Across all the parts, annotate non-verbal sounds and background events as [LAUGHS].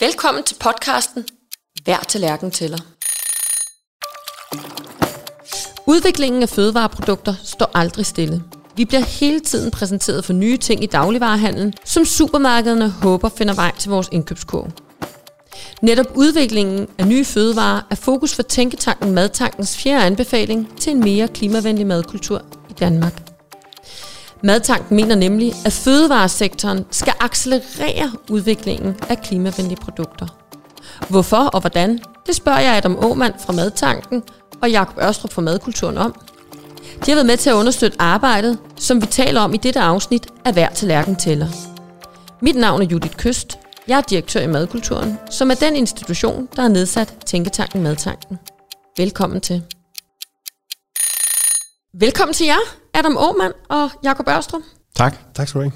Velkommen til podcasten Hver tallerken tæller. Udviklingen af fødevareprodukter står aldrig stille. Vi bliver hele tiden præsenteret for nye ting i dagligvarehandlen, som supermarkederne håber finder vej til vores indkøbskurv. Netop udviklingen af nye fødevarer er fokus for Tænketanken Madtankens fjerde anbefaling til en mere klimavenlig madkultur i Danmark. Madtanken mener nemlig, at fødevaresektoren skal accelerere udviklingen af klimavenlige produkter. Hvorfor og hvordan, det spørger jeg Adam Åmand fra Madtanken og Jakob Ørstrup fra Madkulturen om. De har været med til at understøtte arbejdet, som vi taler om i dette afsnit af Hver Tallerken tæller. Mit navn er Judith Køst. Jeg er direktør i Madkulturen, som er den institution, der har nedsat Tænketanken Madtanken. Velkommen til. Velkommen til jer, Adam Åmand og Jakob Ørstrup. Tak. Tak skal du have.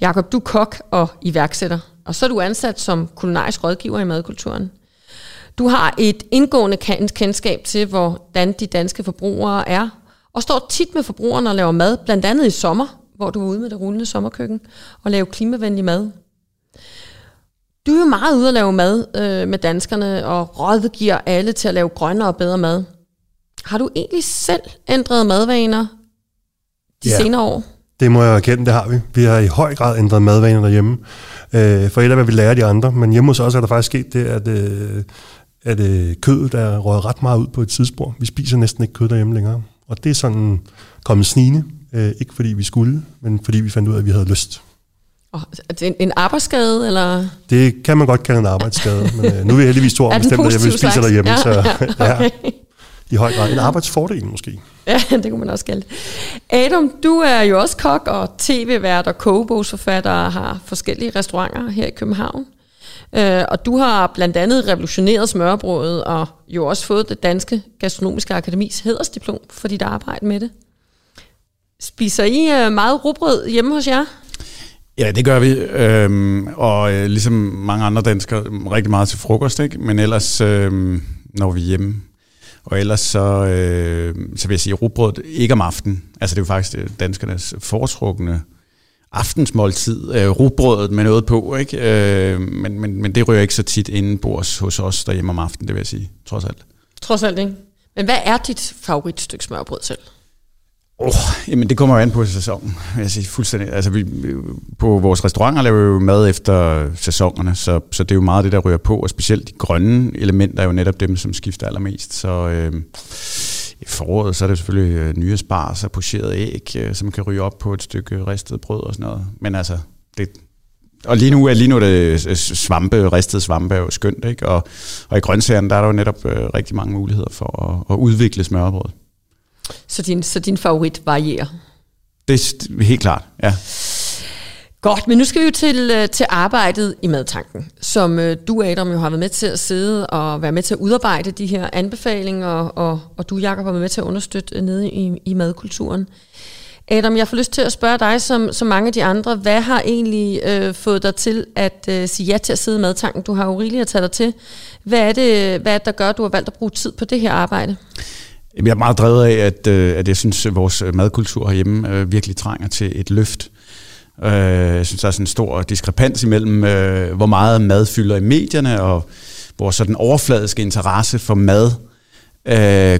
Jakob, du er kok og iværksætter, og så er du ansat som kulinarisk rådgiver i madkulturen. Du har et indgående kendskab til, hvordan de danske forbrugere er, og står tit med forbrugerne og laver mad, blandt andet i sommer, hvor du er ude med det rullende sommerkøkken, og laver klimavenlig mad. Du er jo meget ude at lave mad øh, med danskerne, og rådgiver alle til at lave grønnere og bedre mad. Har du egentlig selv ændret madvaner de ja, senere år? det må jeg erkende, det har vi. Vi har i høj grad ændret madvaner derhjemme. Øh, for ellers hvad vi lærer de andre. Men hjemme hos os er der faktisk sket det, at, øh, at øh, kødet er røget ret meget ud på et tidsspor. Vi spiser næsten ikke kød derhjemme længere. Og det er sådan kommet snigende. Ikke fordi vi skulle, men fordi vi fandt ud af, at vi havde lyst. Oh, er det en arbejdsskade, eller? Det kan man godt kalde en arbejdsskade, men nu er vi heldigvis to år [LAUGHS] bestemt, at jeg vil spise derhjemme. Ja, så, [LAUGHS] [LAUGHS] ja, okay. ja i høj grad. En arbejdsfordel måske. Ja, [LAUGHS] det kunne man også kalde det. Adam, du er jo også kok og tv-vært og kogebogsforfatter og har forskellige restauranter her i København. Uh, og du har blandt andet revolutioneret smørbrødet og jo også fået det danske gastronomiske akademis hedersdiplom for dit arbejde med det. Spiser I uh, meget rugbrød hjemme hos jer? Ja, det gør vi. Øhm, og øh, ligesom mange andre danskere, rigtig meget til frokost, ikke? men ellers, øh, når vi er hjemme, og ellers så, øh, så vil jeg sige, rugbrød ikke om aftenen. Altså det er jo faktisk øh, danskernes foretrukne aftensmåltid. Øh, rugbrødet med noget på, ikke? Øh, men, men, men det rører ikke så tit indenbords hos os derhjemme om aftenen, det vil jeg sige, trods alt. Trods alt, ikke? Men hvad er dit favoritstykke smørbrød selv? Oh, jamen det kommer jo an på sæsonen, Altså, jeg fuldstændig. Altså vi, på vores restauranter laver vi jo mad efter sæsonerne, så, så det er jo meget det, der rører på, og specielt de grønne elementer er jo netop dem, som skifter allermest. Så øh, i foråret, så er det selvfølgelig øh, nye spars og pocherede æg, øh, som kan ryge op på et stykke ristet brød og sådan noget. Men altså, det, og lige nu er lige nu det øh, svampe, ristet svampe er jo skønt, ikke? Og, og i grøntsagerne, der er der jo netop øh, rigtig mange muligheder for at, at udvikle smørbrød. Så din, så din favorit varierer? Det er helt klart, ja. Godt, men nu skal vi jo til, øh, til arbejdet i Madtanken, som øh, du, Adam, jo har været med til at sidde og være med til at udarbejde de her anbefalinger, og, og du, Jacob, har været med til at understøtte øh, nede i, i madkulturen. Adam, jeg får lyst til at spørge dig, som, som mange af de andre, hvad har egentlig øh, fået dig til at øh, sige ja til at sidde i Madtanken? Du har jo rigeligt at tage dig til. Hvad er, det, hvad er det, der gør, at du har valgt at bruge tid på det her arbejde? Jeg er meget drevet af, at, øh, at jeg synes, at vores øh, madkultur herhjemme øh, virkelig trænger til et løft. Jeg synes, der er sådan en stor diskrepans imellem, hvor meget mad fylder i medierne, og vores sådan overfladiske interesse for mad,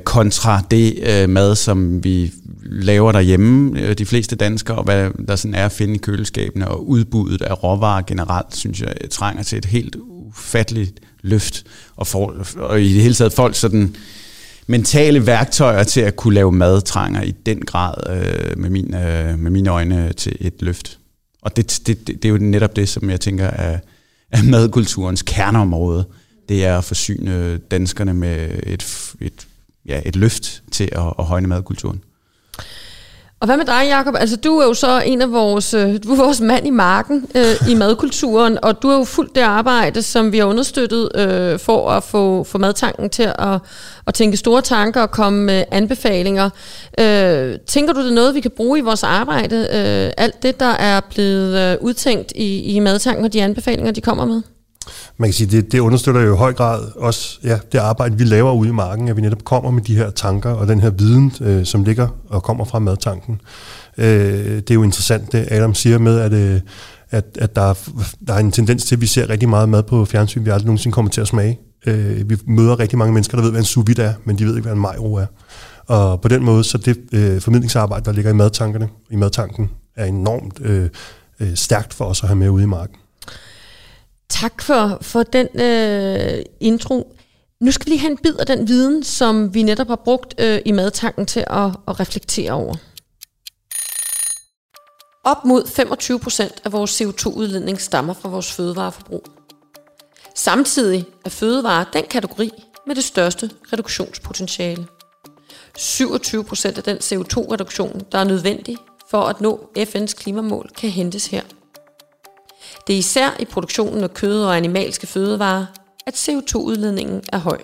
kontra det mad, som vi laver derhjemme, de fleste danskere, og hvad der sådan er at finde i køleskabene, og udbuddet af råvarer generelt, synes jeg, trænger til et helt ufatteligt løft, og, for, og i det hele taget folk sådan mentale værktøjer til at kunne lave mad trænger i den grad øh, med, min, øh, med mine øjne til et løft. Og det, det, det, det er jo netop det, som jeg tænker er, er madkulturens kerneområde. Det er at forsyne danskerne med et, et, ja, et løft til at, at højne madkulturen. Og hvad med dig, Jacob? Altså, du er jo så en af vores, øh, du er vores mand i marken øh, i madkulturen, og du har jo fuldt det arbejde, som vi har understøttet øh, for at få, for madtanken til at, at tænke store tanker og komme med anbefalinger. Øh, tænker du, det er noget, vi kan bruge i vores arbejde? Øh, alt det, der er blevet øh, udtænkt i, i madtanken og de anbefalinger, de kommer med? Man kan sige, det, det understøtter jo i høj grad også ja, det arbejde, vi laver ude i marken, at vi netop kommer med de her tanker og den her viden, øh, som ligger og kommer fra madtanken. Øh, det er jo interessant, det Adam siger med, at, øh, at, at der, er, der er en tendens til, at vi ser rigtig meget mad på fjernsyn, vi aldrig nogensinde kommer til at smage. Øh, vi møder rigtig mange mennesker, der ved, hvad en sous vide er, men de ved ikke, hvad en majro er. Og på den måde, så det øh, formidlingsarbejde, der ligger i madtankerne, i madtanken, er enormt øh, øh, stærkt for os at have med ude i marken. Tak for, for den øh, intro. Nu skal vi lige have en bid af den viden, som vi netop har brugt øh, i madtanken til at, at reflektere over. Op mod 25 procent af vores CO2-udledning stammer fra vores fødevareforbrug. Samtidig er fødevarer den kategori med det største reduktionspotentiale. 27 procent af den CO2-reduktion, der er nødvendig for at nå FN's klimamål, kan hentes her. Det er især i produktionen af kød og animalske fødevarer, at CO2-udledningen er høj.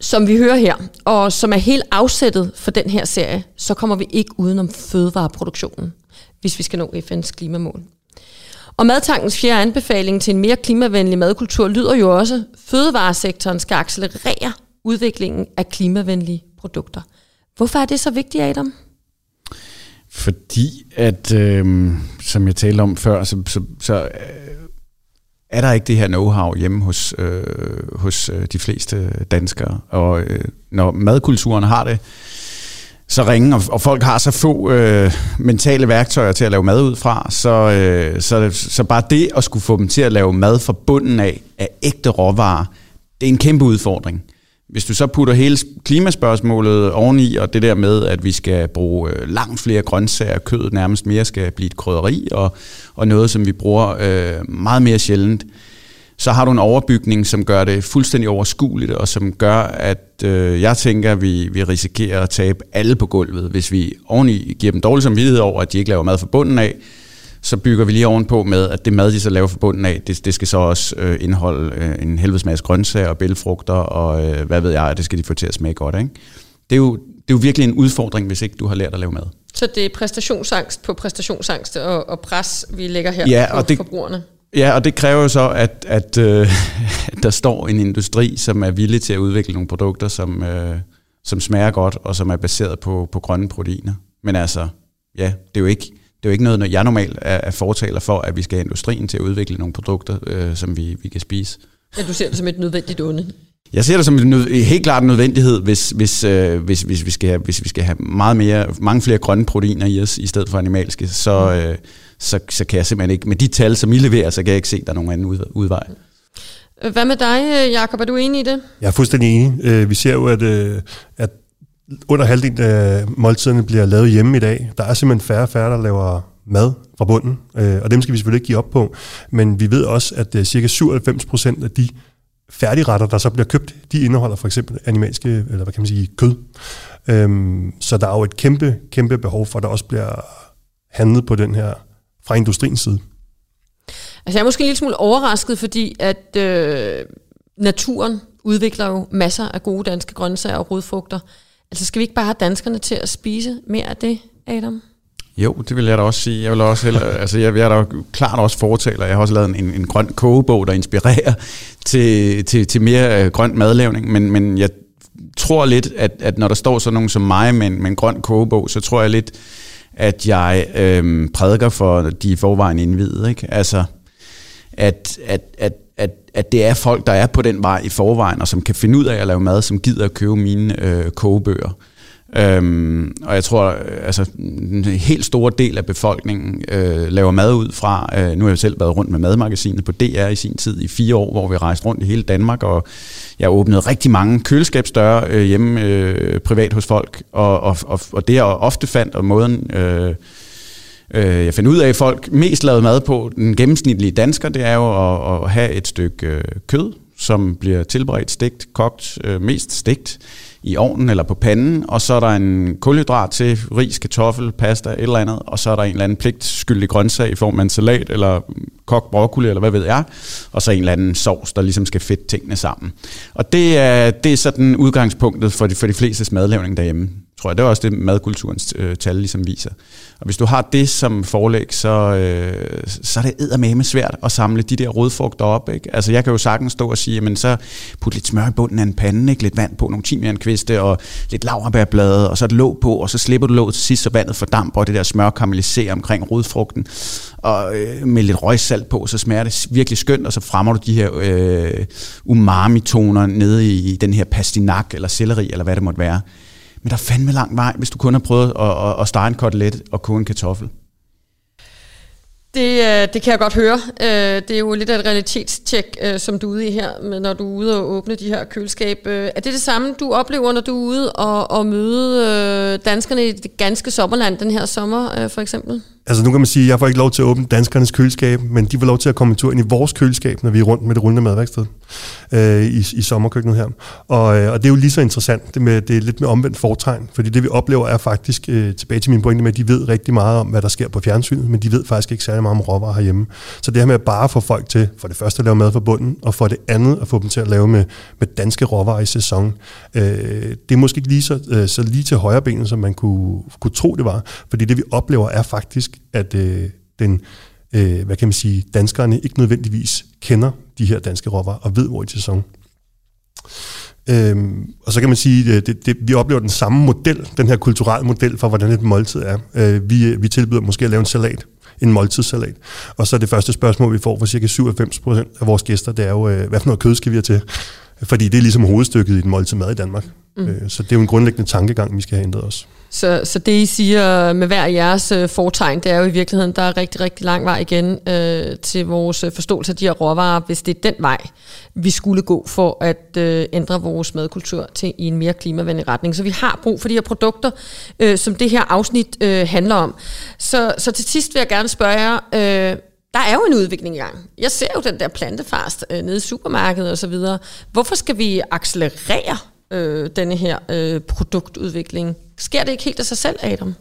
Som vi hører her, og som er helt afsættet for den her serie, så kommer vi ikke udenom fødevareproduktionen, hvis vi skal nå FN's klimamål. Og madtankens fjerde anbefaling til en mere klimavenlig madkultur lyder jo også, at fødevaresektoren skal accelerere udviklingen af klimavenlige produkter. Hvorfor er det så vigtigt, Adam? Fordi at, øh, som jeg talte om før, så, så, så øh, er der ikke det her know-how hjemme hos, øh, hos øh, de fleste danskere. Og øh, når madkulturen har det så ringe, og, og folk har så få øh, mentale værktøjer til at lave mad ud fra, så, øh, så, så bare det at skulle få dem til at lave mad fra bunden af, af ægte råvarer, det er en kæmpe udfordring. Hvis du så putter hele klimaspørgsmålet oveni, og det der med, at vi skal bruge øh, langt flere grøntsager, kødet nærmest mere skal blive et krydderi, og, og noget, som vi bruger øh, meget mere sjældent, så har du en overbygning, som gør det fuldstændig overskueligt, og som gør, at øh, jeg tænker, at vi, vi risikerer at tabe alle på gulvet, hvis vi oveni giver dem dårlig samvittighed over, at de ikke laver mad fra bunden af, så bygger vi lige ovenpå med, at det mad, de så laver fra bunden af, det, det skal så også øh, indeholde øh, en helvedes masse grøntsager og bælfrugter, og øh, hvad ved jeg, det skal de få til at smage godt. Ikke? Det, er jo, det er jo virkelig en udfordring, hvis ikke du har lært at lave mad. Så det er præstationsangst på præstationsangst og, og pres, vi lægger her ja, på og det, forbrugerne? Ja, og det kræver jo så, at, at øh, [LAUGHS] der står en industri, som er villig til at udvikle nogle produkter, som, øh, som smager godt, og som er baseret på, på grønne proteiner. Men altså, ja, det er jo ikke det er jo ikke noget, jeg normalt er, er fortaler for, at vi skal have industrien til at udvikle nogle produkter, øh, som vi, vi kan spise. Ja, du ser det som et nødvendigt onde. Jeg ser det som en helt klart en nødvendighed, hvis, hvis, øh, hvis, hvis, vi skal have, hvis vi skal have meget mere, mange flere grønne proteiner i os, i stedet for animalske, så, mm. øh, så, så kan jeg simpelthen ikke, med de tal, som I leverer, så kan jeg ikke se, at der er nogen anden udvej. Hvad med dig, Jakob? Er du enig i det? Jeg er fuldstændig enig. Øh, vi ser jo, at, øh, at under halvdelen af måltiderne bliver lavet hjemme i dag. Der er simpelthen færre og færre, der laver mad fra bunden, øh, og dem skal vi selvfølgelig ikke give op på. Men vi ved også, at øh, cirka 97 procent af de færdigretter, der så bliver købt, de indeholder for eksempel animalske, eller hvad kan man sige, kød. Øhm, så der er jo et kæmpe, kæmpe behov for, at der også bliver handlet på den her fra industriens side. Altså jeg er måske en lille smule overrasket, fordi at øh, naturen udvikler jo masser af gode danske grøntsager og rodfrugter. Altså skal vi ikke bare have danskerne til at spise mere af det, Adam? Jo, det vil jeg da også sige. Jeg vil også heller, altså jeg, jeg er da klart også fortaler. Jeg har også lavet en, en grøn kogebog, der inspirerer til, til, til mere øh, grøn madlavning, men, men jeg tror lidt, at, at når der står sådan nogen som mig med en, med en grøn kogebog, så tror jeg lidt, at jeg øhm, prædiker for de forvejen indvidede. Ikke? Altså, at, at, at, at, at det er folk, der er på den vej i forvejen, og som kan finde ud af at lave mad, som gider at købe mine øh, kogebøger. Øhm, og jeg tror, øh, altså en helt stor del af befolkningen øh, laver mad ud fra, øh, nu har jeg selv været rundt med madmagasinet på DR i sin tid i fire år, hvor vi rejste rundt i hele Danmark, og jeg åbnede rigtig mange køleskabsdøre øh, hjemme øh, privat hos folk, og, og, og, og det jeg ofte fandt, og måden... Øh, øh, jeg finder ud af, at folk mest lavede mad på, den gennemsnitlige dansker, det er jo at, at have et stykke øh, kød, som bliver tilberedt, stegt, kogt, øh, mest stegt, i ovnen eller på panden, og så er der en kulhydrat til, ris, kartoffel, pasta, et eller andet, og så er der en eller anden pligtskyldig grøntsag i form af en salat, eller kogt broccoli, eller hvad ved jeg, og så en eller anden sovs, der ligesom skal fedte tingene sammen. Og det er, det er sådan udgangspunktet for de, for de fleste madlavning derhjemme, tror jeg. Det er også det, madkulturens øh, tal ligesom viser. Og hvis du har det som forlæg, så, øh, så er det eddermame svært at samle de der rodfrugter op. Ikke? Altså jeg kan jo sagtens stå og sige, men så put lidt smør i bunden af en pande, ikke? lidt vand på, nogle timiankviste og lidt laverbærblade, og så et låg på, og så slipper du låget til sidst, så vandet fordamper, og det der smør karamelliserer omkring rodfrugten, og øh, med lidt røgsalt på, så smager det virkelig skønt, og så fremmer du de her øh, umami-toner nede i, i den her pastinak, eller selleri, eller hvad det måtte være. Men der er fandme lang vej, hvis du kun har prøvet at, at, at stege en kotelet og koge en kartoffel. Det, øh, det kan jeg godt høre. Øh, det er jo lidt af et realitetstjek, øh, som du er ude i her, når du er ude og åbne de her køleskab. Er det det samme, du oplever, når du er ude og, og møde danskerne i det ganske sommerland den her sommer, for eksempel? Altså nu kan man sige, at jeg får ikke lov til at åbne danskernes køleskab, men de får lov til at komme en tur ind i vores køleskab, når vi er rundt med det rullende madværksted øh, i, i sommerkøkkenet her. Og, øh, og det er jo lige så interessant, det, med, det er lidt med omvendt fortegn, fordi det vi oplever er faktisk, øh, tilbage til min pointe med, at de ved rigtig meget om, hvad der sker på fjernsynet, men de ved faktisk ikke særlig meget om råvarer herhjemme. Så det her med at bare få folk til, for det første at lave mad for bunden, og for det andet at få dem til at lave med, med danske råvarer i sæson, øh, det er måske ikke lige så, øh, så lige til højre benet, som man kunne, kunne tro det var, fordi det vi oplever er faktisk, at øh, den, øh, hvad kan man sige, danskerne ikke nødvendigvis kender de her danske råvarer og ved, hvor i sæson. Øhm, og så kan man sige, at det, det, vi oplever den samme model, den her kulturelle model for, hvordan et måltid er. Øh, vi, øh, vi tilbyder måske at lave en salat, en måltidssalat. Og så er det første spørgsmål, vi får fra cirka 97% af vores gæster, det er jo, øh, hvad for noget kød skal vi have til? Fordi det er ligesom hovedstykket i den måltid mad i Danmark. Mm. Øh, så det er jo en grundlæggende tankegang, vi skal have ændret os. Så, så det I siger med hver jeres øh, fortegn, det er jo i virkeligheden, der er rigtig, rigtig lang vej igen øh, til vores øh, forståelse af de her råvarer, hvis det er den vej, vi skulle gå for at øh, ændre vores madkultur til i en mere klimavenlig retning. Så vi har brug for de her produkter, øh, som det her afsnit øh, handler om. Så, så til sidst vil jeg gerne spørge jer, øh, der er jo en udvikling i gang. Jeg ser jo den der plantefast øh, nede i supermarkedet og så videre. Hvorfor skal vi accelerere øh, denne her øh, produktudvikling? Sker det ikke helt af sig selv, Adam?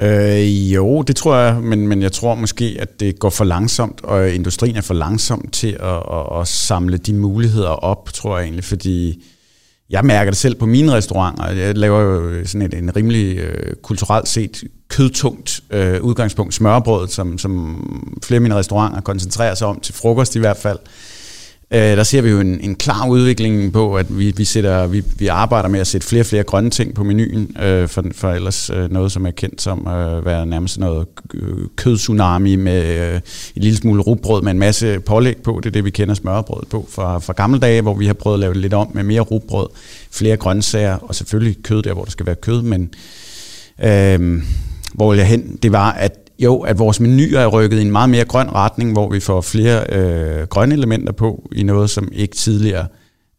Øh, jo, det tror jeg, men, men jeg tror måske, at det går for langsomt, og industrien er for langsom til at, at, at samle de muligheder op, tror jeg egentlig, fordi jeg mærker det selv på mine restauranter. Jeg laver jo sådan et, en rimelig øh, kulturelt set kødtungt øh, udgangspunkt, smørbrød, som, som flere af mine restauranter koncentrerer sig om, til frokost i hvert fald. Øh, der ser vi jo en, en klar udvikling på, at vi, vi, sætter, vi, vi arbejder med at sætte flere og flere grønne ting på menuen, øh, for, for ellers øh, noget, som er kendt som at øh, være nærmest noget kødtsunami med øh, en lille smule rugbrød med en masse pålæg på. Det er det, vi kender smørbrød på fra, fra gamle dage, hvor vi har prøvet at lave det lidt om med mere rugbrød, flere grøntsager og selvfølgelig kød der, hvor der skal være kød, men øh, hvor jeg hen, det var, at jo, at vores menuer er rykket i en meget mere grøn retning, hvor vi får flere øh, grønne elementer på i noget, som ikke tidligere...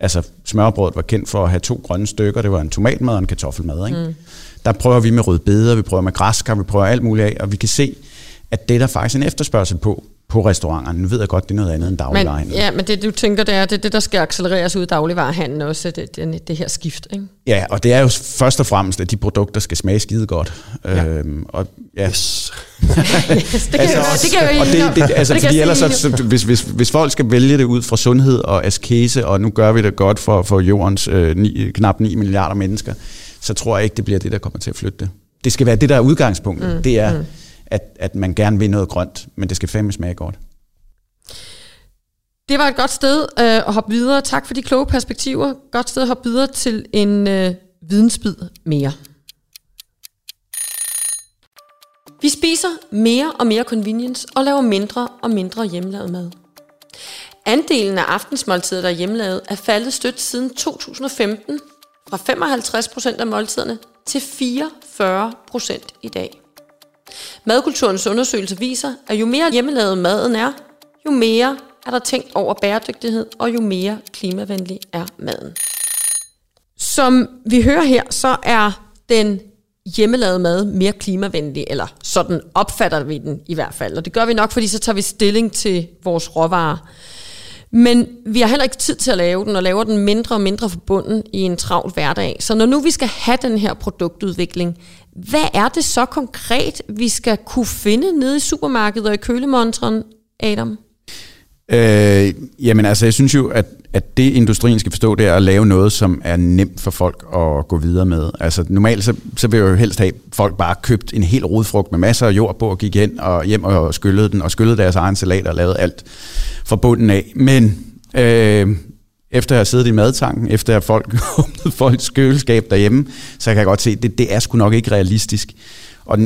Altså smørbrødet var kendt for at have to grønne stykker. Det var en tomatmad og en kartoffelmad. Ikke? Mm. Der prøver vi med rødbeder, vi prøver med græskar, vi prøver alt muligt af, og vi kan se, at det er der faktisk en efterspørgsel på på restauranterne. Nu ved jeg godt, det er noget andet end dagligvarehandel. Men, ja, men det du tænker, det er det, det der skal accelereres ud i dagligvarehandlen også, det, det, det her skift, ikke? Ja, og det er jo først og fremmest, at de produkter skal smage skide godt. Ja. Øhm, og, ja. Yes. yes, det kan altså, jeg, det kan jeg og det, det, altså, [LAUGHS] det fordi ellers, så, så, hvis, hvis, hvis folk skal vælge det ud fra sundhed og askese, og nu gør vi det godt for, for jordens øh, ni, knap 9 milliarder mennesker, så tror jeg ikke, det bliver det, der kommer til at flytte det. Det skal være det, der er udgangspunktet. Mm, det er, mm at, at man gerne vil noget grønt, men det skal fandme smage godt. Det var et godt sted øh, at hoppe videre. Tak for de kloge perspektiver. Godt sted at hoppe videre til en øh, vidensbid mere. Vi spiser mere og mere convenience og laver mindre og mindre hjemmelavet mad. Andelen af aftensmåltider, der er hjemmelavet, er faldet stødt siden 2015 fra 55% af måltiderne til 44% i dag. Madkulturens undersøgelse viser, at jo mere hjemmelavet maden er, jo mere er der tænkt over bæredygtighed, og jo mere klimavenlig er maden. Som vi hører her, så er den hjemmelavede mad mere klimavenlig, eller sådan opfatter vi den i hvert fald. Og det gør vi nok, fordi så tager vi stilling til vores råvarer. Men vi har heller ikke tid til at lave den, og laver den mindre og mindre forbundet i en travl hverdag. Så når nu vi skal have den her produktudvikling, hvad er det så konkret, vi skal kunne finde nede i supermarkedet og i kølemontren, Adam? Øh, jamen altså, jeg synes jo, at, at det industrien skal forstå, det er at lave noget, som er nemt for folk at gå videre med. Altså normalt, så, så vil jeg jo helst have folk bare købt en hel rodfrugt med masser af jord på, og gik hen og hjem og skyllede den, og skyllede deres egen salat og lavede alt fra bunden af. Men øh, efter jeg har siddet i madtanken, efter at folk [LAUGHS] åbnet folks køleskab derhjemme, så kan jeg godt se, at det, det er sgu nok ikke realistisk. Og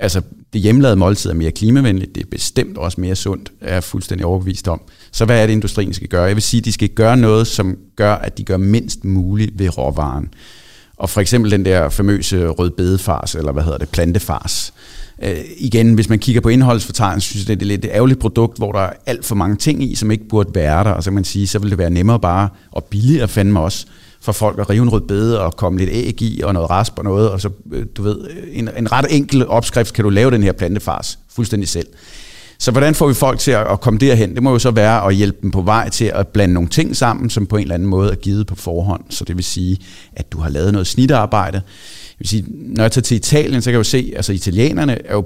altså, det hjemmelavede måltid er mere klimavenligt, det er bestemt også mere sundt, er jeg fuldstændig overbevist om. Så hvad er det, industrien skal gøre? Jeg vil sige, at de skal gøre noget, som gør, at de gør mindst muligt ved råvaren. Og for eksempel den der famøse rødbedefars, eller hvad hedder det, plantefars. Øh, igen, hvis man kigger på indholdsfortegnelsen, synes jeg, det er lidt et ærgerligt produkt, hvor der er alt for mange ting i, som ikke burde være der. Og så kan man sige, så vil det være nemmere bare, og billigere fandme også, for folk at rive en rød bede og komme lidt æg i og noget rasp og noget, og så, øh, du ved, øh, en, en ret enkel opskrift kan du lave den her plantefars fuldstændig selv. Så hvordan får vi folk til at, at komme derhen? Det må jo så være at hjælpe dem på vej til at blande nogle ting sammen, som på en eller anden måde er givet på forhånd. Så det vil sige, at du har lavet noget snitarbejde. Jeg vil sige, når jeg tager til Italien, så kan jeg jo se, at altså, italienerne er jo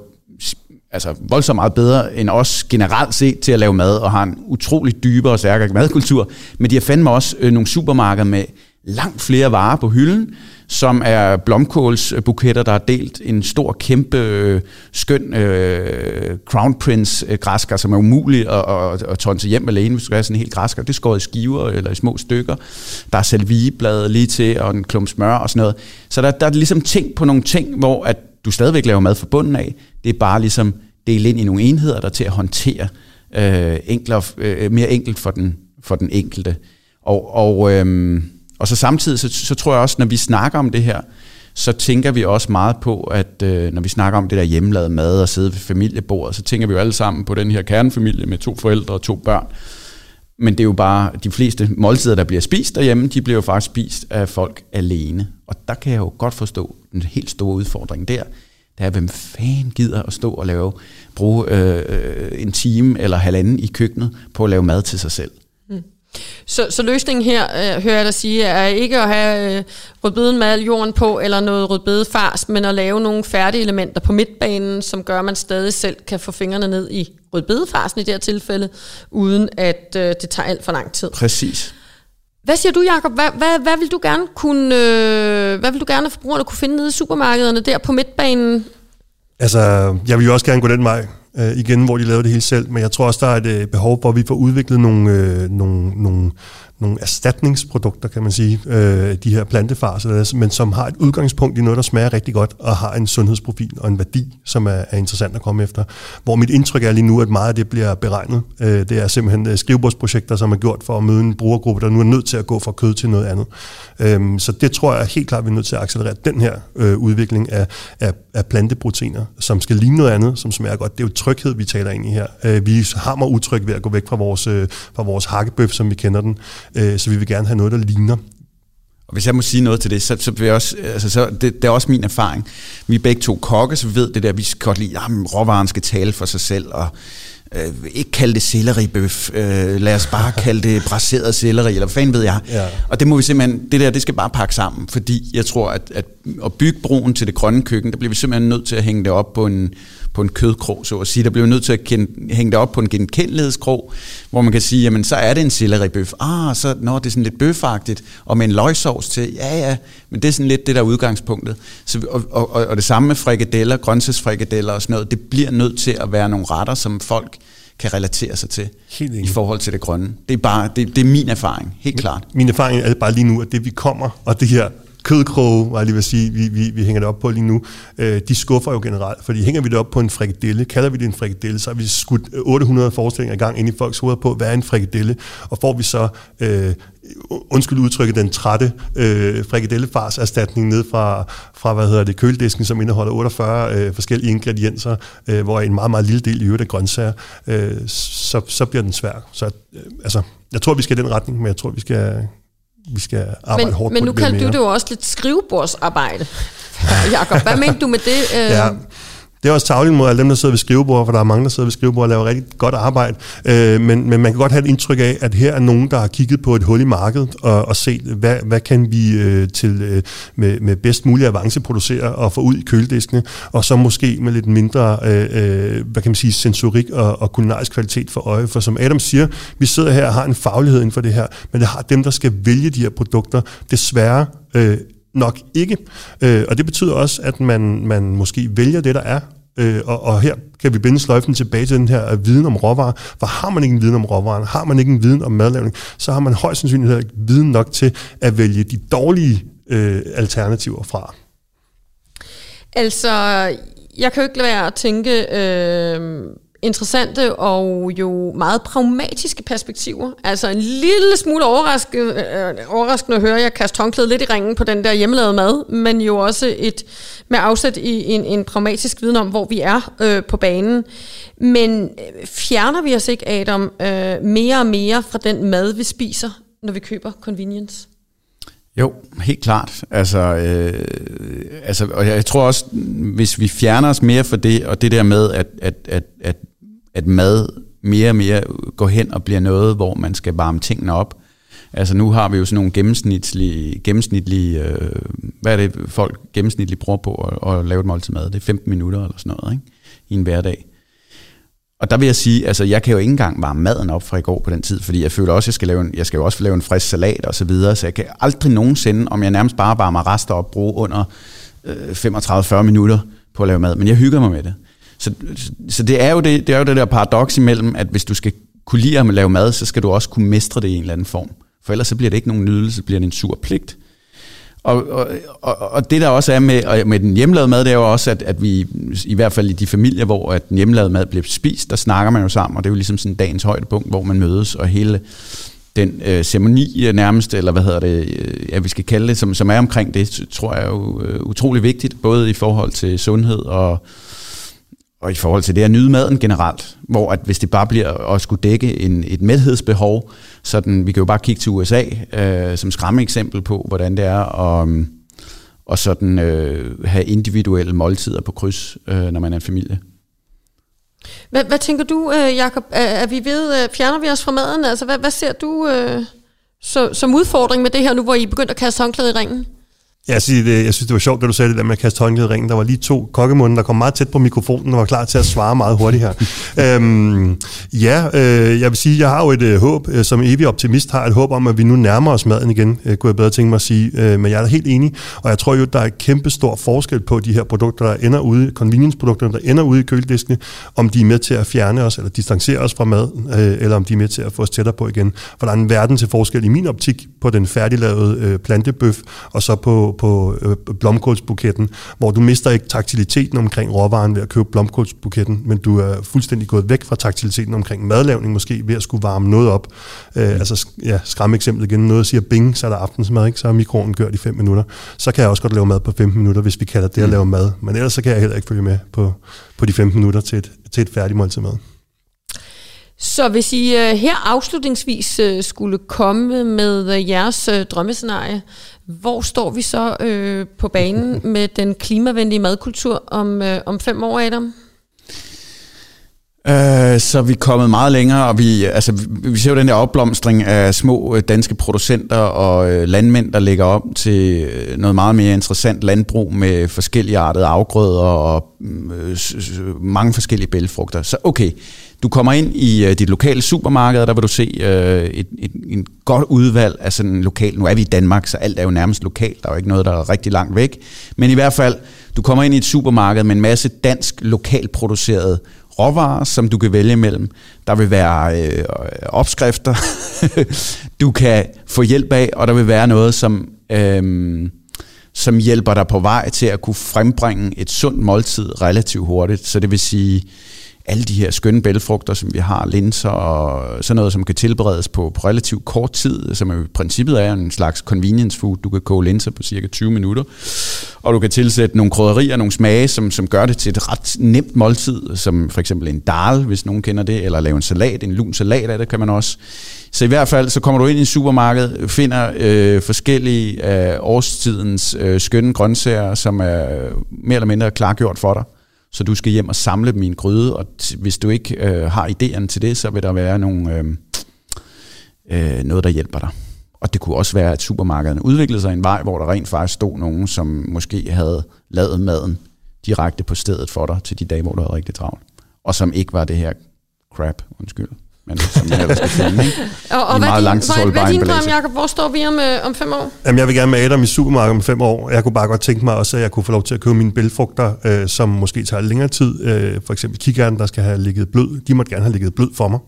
altså voldsomt meget bedre end os generelt set til at lave mad, og har en utrolig dybere og stærkere madkultur. Men de har fandme også øh, nogle supermarkeder med langt flere varer på hylden, som er blomkålsbuketter, der er delt en stor, kæmpe, øh, skøn øh, Crown Prince-græsker, øh, som er umulig at, at, at tonse hjem alene, hvis du skal have sådan en helt græsker. Det er skåret i skiver eller i små stykker. Der er salvieblade lige til, og en klump smør og sådan noget. Så der, der er ligesom ting på nogle ting, hvor at du stadigvæk laver mad fra bunden af. Det er bare ligesom dele ind i nogle enheder, der er til at håndtere øh, enklere, øh, mere enkelt for den, for den enkelte. Og, og øh, og så samtidig, så, så tror jeg også, når vi snakker om det her, så tænker vi også meget på, at øh, når vi snakker om det der hjemmelavet mad og sidde ved familiebordet, så tænker vi jo alle sammen på den her kernefamilie med to forældre og to børn. Men det er jo bare, de fleste måltider, der bliver spist derhjemme, de bliver jo faktisk spist af folk alene. Og der kan jeg jo godt forstå den helt store udfordring der. Det er, hvem fanden gider at stå og lave, bruge øh, øh en time eller halvanden i køkkenet på at lave mad til sig selv. Så, så løsningen her, øh, hører jeg dig sige, er ikke at have øh, rødbeden med jorden på, eller noget rødbedefars, men at lave nogle færdige elementer på midtbanen, som gør, at man stadig selv kan få fingrene ned i rødbedefarsen i det her tilfælde, uden at øh, det tager alt for lang tid. Præcis. Hvad siger du, Jacob? Hvad, hvad, hvad vil du gerne kunne, øh, hvad vil du gerne, at forbrugerne kunne finde nede i supermarkederne der på midtbanen? Altså, jeg vil jo også gerne gå den vej øh, igen, hvor de lavede det hele selv, men jeg tror også, der er et øh, behov for, at vi får udviklet nogle, øh, nogle, nogle, nogle erstatningsprodukter, kan man sige, øh, de her plantefarser, men som har et udgangspunkt i noget, der smager rigtig godt, og har en sundhedsprofil og en værdi, som er, er interessant at komme efter. Hvor mit indtryk er lige nu, at meget af det bliver beregnet. Øh, det er simpelthen øh, skrivebordsprojekter, som er gjort for at møde en brugergruppe, der nu er nødt til at gå fra kød til noget andet. Øh, så det tror jeg helt klart, vi er nødt til at accelerere den her øh, udvikling af, af, af planteproteiner, som skal ligne noget andet, som smager godt. Det er jo tryghed, vi taler ind i her. Øh, vi har mig utryg ved at gå væk fra vores, øh, fra vores hakkebøf, som vi kender den. Øh, så vi vil gerne have noget, der ligner. Og hvis jeg må sige noget til det, så, så vil jeg også, altså, så det, det er også min erfaring. Vi er begge to kokke, så vi ved det der, vi skal godt lide, at råvaren skal tale for sig selv, og øh, ikke kalde det selleribøf, øh, lad os bare [LAUGHS] kalde det braseret selleri, eller hvad fanden ved jeg. Ja. Og det må vi simpelthen, det der, det skal bare pakke sammen, fordi jeg tror, at, at at bygge broen til det grønne køkken, der bliver vi simpelthen nødt til at hænge det op på en, på en kødkrog, så at sige. Der bliver vi nødt til at kende, hænge det op på en genkendelighedskrog, hvor man kan sige, jamen så er det en selleribøf. Ah, så når det er sådan lidt bøfagtigt, og med en løgsovs til, ja ja, men det er sådan lidt det der udgangspunktet. Så, og, og, og det samme med frikadeller, grøntsagsfrikadeller og sådan noget, det bliver nødt til at være nogle retter, som folk kan relatere sig til helt i forhold til det grønne. Det er bare det, det er min erfaring, helt klart. Min erfaring er bare lige nu, at det vi kommer, og det her kødkroge, var jeg lige vil sige, vi, vi, vi hænger det op på lige nu, øh, de skuffer jo generelt, fordi hænger vi det op på en frikadelle, kalder vi det en frikadelle, så har vi skudt øh, 800 forestillinger i gang ind i folks hoveder på, hvad er en frikadelle, og får vi så øh, undskyld udtrykket, den trætte øh, frikadellefars erstatning ned fra, fra hvad hedder det, køledisken, som indeholder 48 øh, forskellige ingredienser, øh, hvor en meget, meget lille del i øvrigt er grøntsager, øh, så, så bliver den svær. Så øh, altså, jeg tror, vi skal i den retning, men jeg tror, vi skal, vi skal arbejde men, hårdt men på nu kaldte du det jo også lidt skrivebordsarbejde, [LAUGHS] Jakob. Hvad mente du med det? Ja, det er også tavligt mod alle dem, der sidder ved skrivebord, for der er mange, der sidder ved skrivebord og laver rigtig godt arbejde. Øh, men, men man kan godt have et indtryk af, at her er nogen, der har kigget på et hul i markedet og, og set, hvad, hvad kan vi øh, til øh, med, med bedst mulig avance producere og få ud i kølediskene, og så måske med lidt mindre, øh, øh, hvad kan man sige, sensorik og, og kulinarisk kvalitet for øje. For som Adam siger, vi sidder her og har en faglighed inden for det her, men det har dem, der skal vælge de her produkter, desværre øh, nok ikke. Øh, og det betyder også, at man, man måske vælger det, der er, Øh, og, og her kan vi binde sløjfen tilbage til den her øh, viden om råvarer. For har man ikke en viden om råvarer, har man ikke en viden om madlavning, så har man højst sandsynligt ikke viden nok til at vælge de dårlige øh, alternativer fra. Altså, jeg kan jo ikke lade være at tænke, øh, interessante og jo meget pragmatiske perspektiver. Altså en lille smule overraskende, øh, overraskende at høre jeg kaste håndklædet lidt i ringen på den der hjemmelavede mad, men jo også et med afsæt i en, en pragmatisk viden om, hvor vi er øh, på banen. Men øh, fjerner vi os ikke, Adam, øh, mere og mere fra den mad, vi spiser, når vi køber convenience? Jo, helt klart. Altså, øh, altså, og jeg tror også, hvis vi fjerner os mere fra det, og det der med, at, at, at, at at mad mere og mere går hen og bliver noget, hvor man skal varme tingene op. Altså nu har vi jo sådan nogle gennemsnitlige, gennemsnitlige øh, hvad er det folk gennemsnitligt bruger på at, at lave et måltid mad? Det er 15 minutter eller sådan noget, ikke? I en hverdag. Og der vil jeg sige, altså jeg kan jo ikke engang varme maden op fra i går på den tid, fordi jeg føler også, at jeg skal, lave en, jeg skal jo også lave en frisk salat og så videre, så jeg kan aldrig nogensinde, om jeg nærmest bare varmer rester op, bruge under øh, 35-40 minutter på at lave mad, men jeg hygger mig med det. Så, så det, er jo det, det er jo det der paradoks imellem, at hvis du skal kunne lide at lave mad, så skal du også kunne mestre det i en eller anden form. For ellers så bliver det ikke nogen nydelse, så bliver det en sur pligt. Og, og, og, og det der også er med, med den hjemmelavede mad, det er jo også, at, at vi i hvert fald i de familier, hvor at den hjemmelavede mad bliver spist, der snakker man jo sammen, og det er jo ligesom sådan dagens højdepunkt, hvor man mødes, og hele den øh, ceremoni øh, nærmest, eller hvad hedder det, øh, ja, vi skal kalde det, som, som er omkring det, tror jeg er jo øh, utrolig vigtigt, både i forhold til sundhed og, og i forhold til det at nyde maden generelt, hvor at hvis det bare bliver at skulle dække en, et mæthedsbehov, sådan, vi kan jo bare kigge til USA øh, som skræmme eksempel på, hvordan det er at, og sådan, øh, have individuelle måltider på kryds, øh, når man er en familie. Hvad, hvad tænker du, øh, Jacob? Er, er vi ved, øh, fjerner vi os fra maden? Altså, hvad, hvad ser du øh, så, som udfordring med det her nu, hvor I er begyndt at kaste håndklæde i ringen? Jeg, siger, det, jeg synes, det var sjovt, da du sagde det der med at kaste håndklædet i ringen. Der var lige to kokkemunden, der kom meget tæt på mikrofonen og var klar til at svare meget hurtigt her. [LAUGHS] øhm, ja, øh, jeg vil sige, jeg har jo et øh, håb, øh, som evig optimist har et håb om, at vi nu nærmer os maden igen, øh, kunne jeg bedre tænke mig at sige. Øh, men jeg er helt enig, og jeg tror jo, der er kæmpe stor forskel på de her produkter, der ender ude, convenience-produkterne, der ender ude i kølediskene, om de er med til at fjerne os eller distancere os fra mad, øh, eller om de er med til at få os tættere på igen. For der er en verden til forskel i min optik på den færdiglavede øh, plantebøf, og så på på øh, blomkålsbuketten, hvor du mister ikke taktiliteten omkring råvaren ved at købe blomkålsbuketten, men du er fuldstændig gået væk fra taktiliteten omkring madlavning, måske ved at skulle varme noget op. Øh, mm. Altså, ja, skræmme eksempel igen. Noget siger bing, så er der aftensmad, ikke? så er mikroen kørt i 5 minutter. Så kan jeg også godt lave mad på 15 minutter, hvis vi kalder det at mm. lave mad. Men ellers så kan jeg heller ikke følge med på, på de 15 minutter til et, til et færdigt måltid mad. Så hvis I uh, her afslutningsvis uh, skulle komme med uh, jeres uh, drømmescenarie, hvor står vi så på banen [LAUGHS] med den klimavenlige madkultur om, om fem år, Adam? Øh, så er kommet meget længere, og vi, altså, vi ser jo den der opblomstring af små øh, danske producenter og øh, landmænd, der lægger op til øh, noget meget mere interessant landbrug med forskellige artede afgrøder og mm, mange forskellige bælfrugter. Så okay, du kommer ind i dit lokale supermarked, der vil du se uh, et, et, et godt udvalg af sådan lokal. Nu er vi i Danmark, så alt er jo nærmest lokalt. Der er jo ikke noget, der er rigtig langt væk. Men i hvert fald, du kommer ind i et supermarked med en masse dansk, lokalt produceret råvarer, som du kan vælge mellem. Der vil være øh, opskrifter, [LAUGHS] du kan få hjælp af, og der vil være noget, som, øh, som hjælper dig på vej til at kunne frembringe et sundt måltid relativt hurtigt. Så det vil sige, alle de her skønne bælfrugter, som vi har, linser og sådan noget, som kan tilberedes på, på relativt kort tid, som i princippet er en slags convenience food. Du kan koge linser på cirka 20 minutter, og du kan tilsætte nogle krydderier, nogle smage, som, som gør det til et ret nemt måltid, som for eksempel en dal, hvis nogen kender det, eller lave en salat, en lun salat af det kan man også. Så i hvert fald, så kommer du ind i en supermarked, finder øh, forskellige øh, årstidens øh, skønne grøntsager, som er mere eller mindre klargjort for dig så du skal hjem og samle dem i en gryde, og t- hvis du ikke øh, har idéerne til det, så vil der være nogle, øh, øh, noget, der hjælper dig. Og det kunne også være, at supermarkederne udviklede sig en vej, hvor der rent faktisk stod nogen, som måske havde lavet maden direkte på stedet for dig til de dage, hvor du havde rigtig travlt. Og som ikke var det her crap, undskyld, men som man ellers skal finde, ikke? Og, og hvad, meget er din, hvad, hvad er din drøm, Jacob? Hvor står vi om, øh, om fem år? Jamen, jeg vil gerne med Adam i supermarkedet om fem år. Jeg kunne bare godt tænke mig også, at jeg kunne få lov til at købe mine bælfrugter, øh, som måske tager længere tid. Øh, for eksempel kikærten, der skal have ligget blød. De måtte gerne have ligget blød for mig.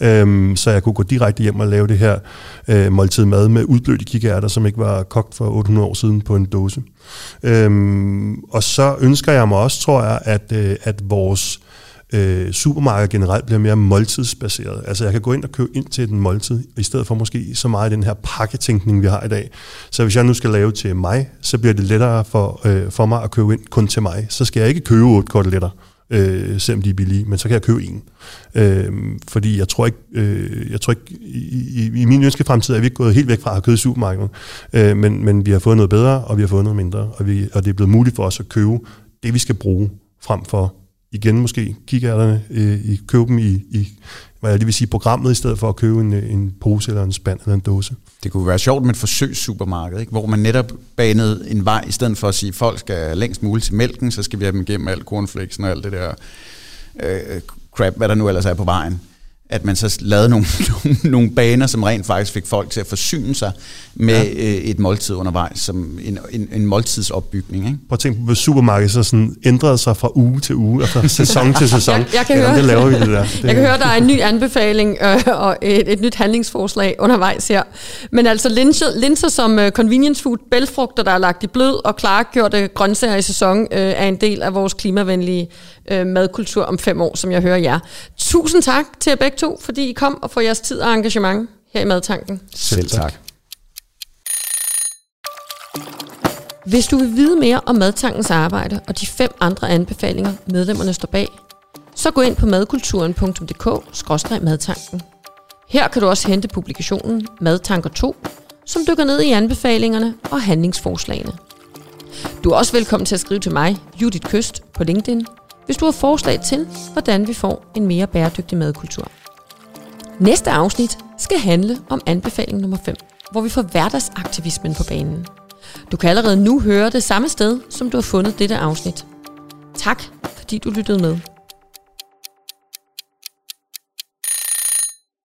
Øh, så jeg kunne gå direkte hjem og lave det her øh, måltid mad med udblødte kikærter, som ikke var kogt for 800 år siden på en dåse. Øh, og så ønsker jeg mig også, tror jeg, at, øh, at vores øh, øh, supermarked generelt bliver mere måltidsbaseret. Altså jeg kan gå ind og købe ind til den måltid, i stedet for måske så meget den her pakketænkning, vi har i dag. Så hvis jeg nu skal lave til mig, så bliver det lettere for, øh, for mig at købe ind kun til mig. Så skal jeg ikke købe otte koteletter, øh, selvom de er billige, men så kan jeg købe en. Øh, fordi jeg tror ikke, øh, jeg tror ikke i, i, i min ønske fremtid er vi ikke gået helt væk fra at købe i supermarkedet, øh, men, men vi har fået noget bedre, og vi har fået noget mindre, og, vi, og det er blevet muligt for os at købe det, vi skal bruge, frem for igen måske kikærterne, øh, i, købe dem i, i hvad jeg lige vil sige, programmet, i stedet for at købe en, øh, en pose eller en spand eller en dåse. Det kunne være sjovt med et forsøgssupermarked, ikke? hvor man netop banede en vej, i stedet for at sige, at folk skal længst muligt til mælken, så skal vi have dem igennem alt cornflakesen og alt det der øh, crap, hvad der nu ellers er på vejen. At man så lavede [LAUGHS] nogle, nogle, baner, som rent faktisk fik folk til at forsyne sig med ja. øh, et måltid undervejs, som en, en, en måltidsopbygning. Ikke? Prøv at tænke på, hvis supermarkedet så sådan ændrede sig fra uge til uge, og fra sæson til [LAUGHS] sæson. Jeg, jeg kan Jamen, høre, det laver vi det der. [LAUGHS] Det, jeg kan høre, der er en ny anbefaling øh, og et, et nyt handlingsforslag undervejs her. Men altså linser, linser som uh, convenience food, bælfrugter, der er lagt i blød og klargjorte grøntsager i sæson, øh, er en del af vores klimavenlige øh, madkultur om fem år, som jeg hører jer. Tusind tak til begge to, fordi I kom og for jeres tid og engagement her i Madtanken. Selv tak. Hvis du vil vide mere om Madtankens arbejde og de fem andre anbefalinger, medlemmerne står bag, så gå ind på madkulturen.dk-madtanken. Her kan du også hente publikationen Madtanker 2, som dykker ned i anbefalingerne og handlingsforslagene. Du er også velkommen til at skrive til mig, Judith Køst, på LinkedIn, hvis du har forslag til, hvordan vi får en mere bæredygtig madkultur. Næste afsnit skal handle om anbefaling nummer 5, hvor vi får hverdagsaktivismen på banen. Du kan allerede nu høre det samme sted, som du har fundet dette afsnit. Tak, fordi du lyttede med.